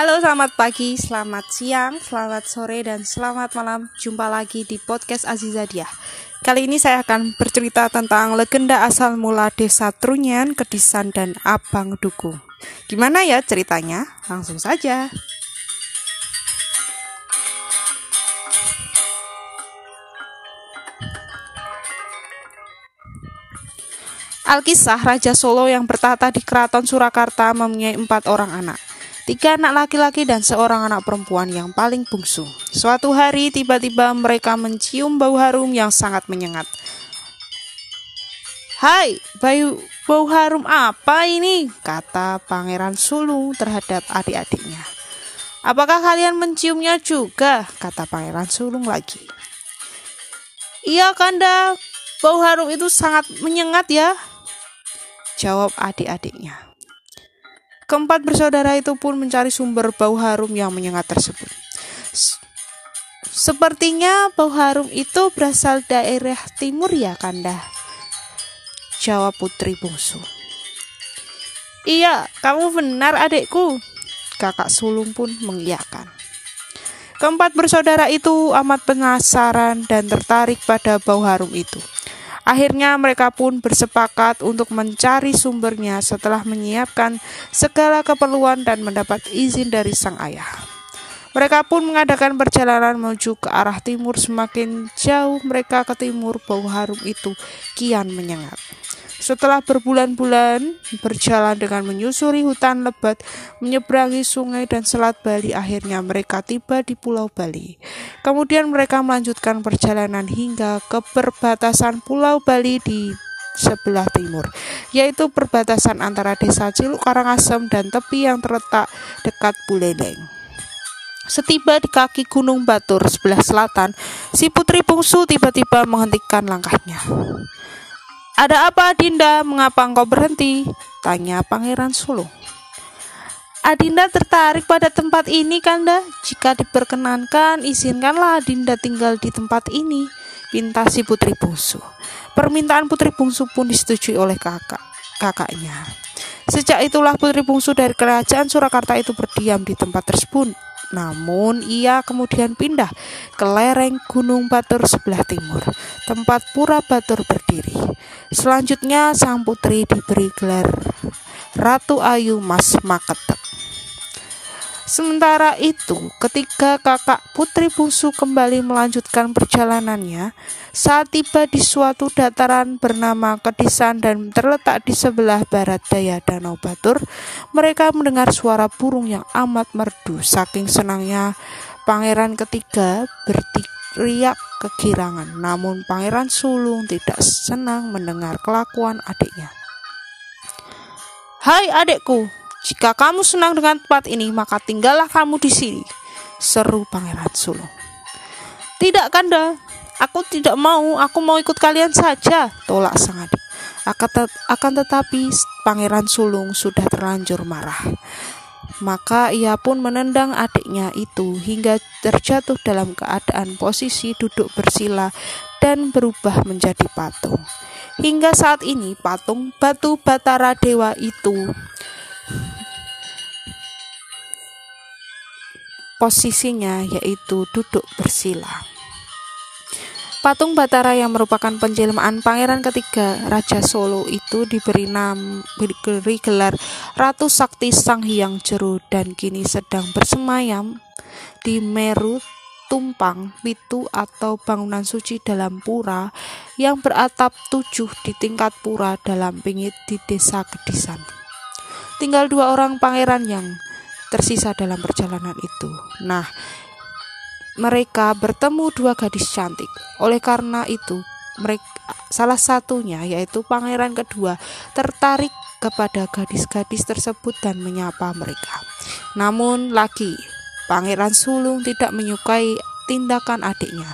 Halo, selamat pagi, selamat siang, selamat sore, dan selamat malam. Jumpa lagi di podcast Azizadia. Kali ini saya akan bercerita tentang legenda asal mula desa Trunyan, Kedisan, dan Abang Duku. Gimana ya ceritanya? Langsung saja. Alkisah Raja Solo yang bertata di Keraton Surakarta mempunyai empat orang anak. Tiga anak laki-laki dan seorang anak perempuan yang paling bungsu. Suatu hari tiba-tiba mereka mencium bau harum yang sangat menyengat. Hai, bau, bau harum apa ini? Kata Pangeran Sulung terhadap adik-adiknya. Apakah kalian menciumnya juga? Kata Pangeran Sulung lagi. Iya, Kanda. Bau harum itu sangat menyengat ya, jawab adik-adiknya. Keempat bersaudara itu pun mencari sumber bau harum yang menyengat tersebut. Sepertinya bau harum itu berasal daerah timur ya, Kanda. Jawab putri bungsu. Iya, kamu benar adikku. Kakak sulung pun mengiyakan. Keempat bersaudara itu amat penasaran dan tertarik pada bau harum itu. Akhirnya mereka pun bersepakat untuk mencari sumbernya setelah menyiapkan segala keperluan dan mendapat izin dari sang ayah. Mereka pun mengadakan perjalanan menuju ke arah timur. Semakin jauh mereka ke timur, bau harum itu kian menyengat. Setelah berbulan-bulan berjalan dengan menyusuri hutan lebat, menyeberangi sungai dan selat Bali, akhirnya mereka tiba di Pulau Bali. Kemudian mereka melanjutkan perjalanan hingga ke perbatasan Pulau Bali di sebelah timur, yaitu perbatasan antara desa Ciluk Karangasem dan tepi yang terletak dekat Buleleng. Setiba di kaki Gunung Batur sebelah selatan, si putri bungsu tiba-tiba menghentikan langkahnya. Ada apa Adinda? Mengapa engkau berhenti? Tanya Pangeran Solo. Adinda tertarik pada tempat ini, Kanda. Jika diperkenankan, izinkanlah Adinda tinggal di tempat ini. Pinta si putri bungsu. Permintaan putri bungsu pun disetujui oleh kakak kakaknya. Sejak itulah putri bungsu dari kerajaan Surakarta itu berdiam di tempat tersebut namun ia kemudian pindah ke lereng Gunung Batur sebelah timur, tempat Pura Batur berdiri. Selanjutnya sang putri diberi gelar Ratu Ayu Mas Maketek. Sementara itu, ketika kakak putri bungsu kembali melanjutkan perjalanannya, saat tiba di suatu dataran bernama Kedisan dan terletak di sebelah barat daya Danau Batur, mereka mendengar suara burung yang amat merdu. Saking senangnya, pangeran ketiga berteriak kegirangan. Namun pangeran sulung tidak senang mendengar kelakuan adiknya. Hai adikku, jika kamu senang dengan tempat ini, maka tinggallah kamu di sini. Seru Pangeran Sulung. Tidak, Kanda. Aku tidak mau, aku mau ikut kalian saja, tolak sang adik. Akan, tetapi Pangeran Sulung sudah terlanjur marah. Maka ia pun menendang adiknya itu hingga terjatuh dalam keadaan posisi duduk bersila dan berubah menjadi patung. Hingga saat ini patung batu Batara Dewa itu posisinya yaitu duduk bersila. Patung Batara yang merupakan penjelmaan pangeran ketiga Raja Solo itu diberi nama diberi gelar Ratu Sakti Sang Hyang Jeru dan kini sedang bersemayam di Meru Tumpang Pitu atau bangunan suci dalam pura yang beratap tujuh di tingkat pura dalam pingit di desa Kedisan. Tinggal dua orang pangeran yang tersisa dalam perjalanan itu. Nah, mereka bertemu dua gadis cantik. Oleh karena itu, mereka salah satunya yaitu pangeran kedua tertarik kepada gadis-gadis tersebut dan menyapa mereka. Namun lagi, Pangeran Sulung tidak menyukai tindakan adiknya.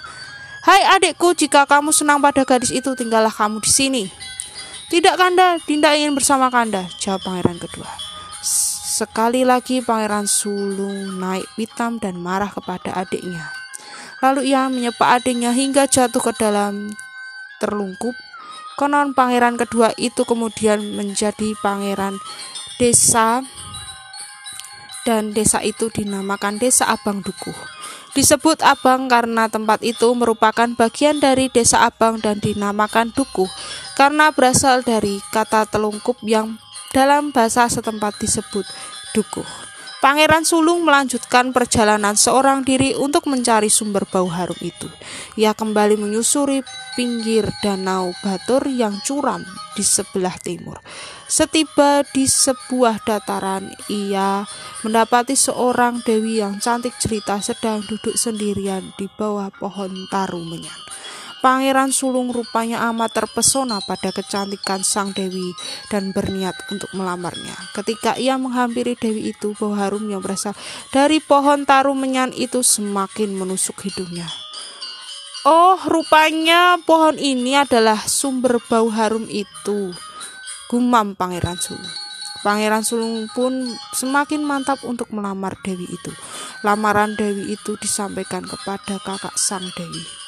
Hai adikku, jika kamu senang pada gadis itu, tinggallah kamu di sini. Tidak Kanda, Dinda ingin bersama Kanda, jawab pangeran kedua. Sekali lagi Pangeran Sulung naik pitam dan marah kepada adiknya. Lalu ia menyepak adiknya hingga jatuh ke dalam terlungkup. Konon pangeran kedua itu kemudian menjadi pangeran desa dan desa itu dinamakan Desa Abang Dukuh. Disebut Abang karena tempat itu merupakan bagian dari Desa Abang dan dinamakan Dukuh karena berasal dari kata telungkup yang dalam bahasa setempat disebut Dukuh. Pangeran Sulung melanjutkan perjalanan seorang diri untuk mencari sumber bau harum itu. Ia kembali menyusuri pinggir danau Batur yang curam di sebelah timur. Setiba di sebuah dataran, ia mendapati seorang dewi yang cantik cerita sedang duduk sendirian di bawah pohon taru menyan. Pangeran Sulung rupanya amat terpesona pada kecantikan sang dewi dan berniat untuk melamarnya. Ketika ia menghampiri dewi itu, bau harum yang berasal dari pohon taru menyan itu semakin menusuk hidungnya. Oh, rupanya pohon ini adalah sumber bau harum itu. Gumam Pangeran Sulung. Pangeran Sulung pun semakin mantap untuk melamar Dewi itu. Lamaran Dewi itu disampaikan kepada kakak sang Dewi.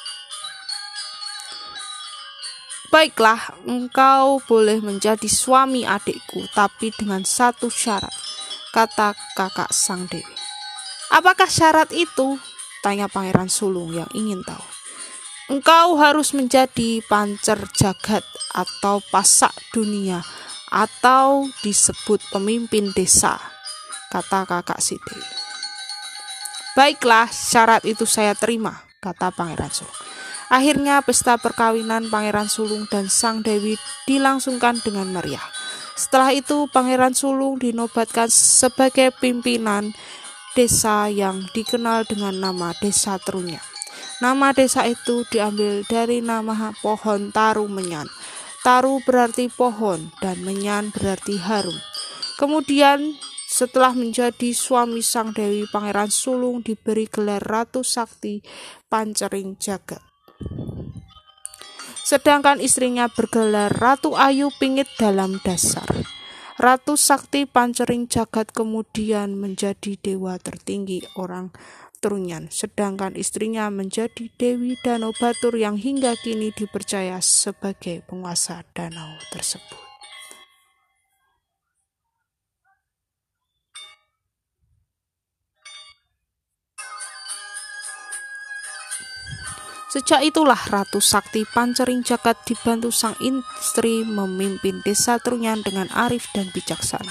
Baiklah, engkau boleh menjadi suami adikku, tapi dengan satu syarat, kata kakak sang dewi. Apakah syarat itu? Tanya pangeran sulung yang ingin tahu. Engkau harus menjadi pancer jagat atau pasak dunia atau disebut pemimpin desa, kata kakak si dewi. Baiklah, syarat itu saya terima, kata pangeran sulung. Akhirnya pesta perkawinan Pangeran Sulung dan Sang Dewi dilangsungkan dengan meriah. Setelah itu Pangeran Sulung dinobatkan sebagai pimpinan desa yang dikenal dengan nama Desa Trunyan. Nama desa itu diambil dari nama pohon taru menyan. Taru berarti pohon dan menyan berarti harum. Kemudian setelah menjadi suami Sang Dewi, Pangeran Sulung diberi gelar Ratu Sakti Pancering Jagat. Sedangkan istrinya bergelar Ratu Ayu Pingit dalam dasar. Ratu Sakti Pancering Jagat kemudian menjadi dewa tertinggi orang Trunyan, sedangkan istrinya menjadi Dewi Danau Batur yang hingga kini dipercaya sebagai penguasa danau tersebut. Sejak itulah Ratu Sakti Pancering Jagat dibantu sang istri memimpin desa Trunyan dengan arif dan bijaksana.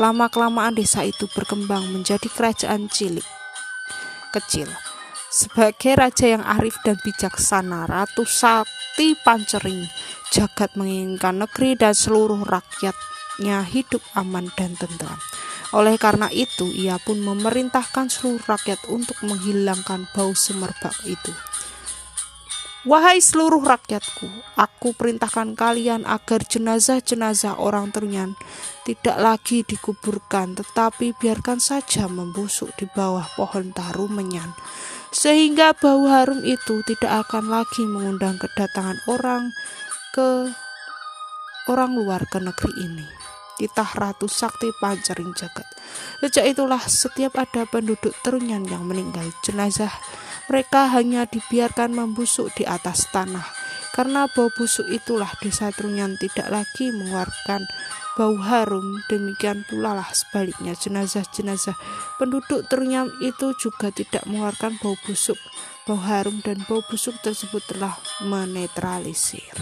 Lama-kelamaan desa itu berkembang menjadi kerajaan cilik kecil. Sebagai raja yang arif dan bijaksana, Ratu Sakti Pancering Jagat menginginkan negeri dan seluruh rakyatnya hidup aman dan tentram. Oleh karena itu, ia pun memerintahkan seluruh rakyat untuk menghilangkan bau semerbak itu. Wahai seluruh rakyatku, aku perintahkan kalian agar jenazah-jenazah orang Trunyan tidak lagi dikuburkan, tetapi biarkan saja membusuk di bawah pohon taru menyan, sehingga bau harum itu tidak akan lagi mengundang kedatangan orang ke orang luar ke negeri ini. Titah Ratu Sakti Pancering Jagat. Sejak itulah setiap ada penduduk Trunyan yang meninggal, jenazah mereka hanya dibiarkan membusuk di atas tanah. Karena bau busuk itulah desa Trunyan tidak lagi mengeluarkan bau harum. Demikian pula lah sebaliknya jenazah-jenazah penduduk Trunyan itu juga tidak mengeluarkan bau busuk. Bau harum dan bau busuk tersebut telah menetralisir.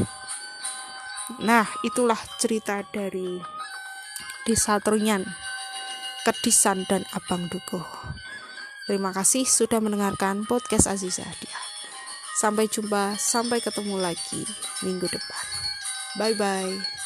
Nah, itulah cerita dari Desa Trunyan, Kedisan dan Abang Dukuh. Terima kasih sudah mendengarkan podcast Aziza Dia. Sampai jumpa, sampai ketemu lagi minggu depan. Bye bye.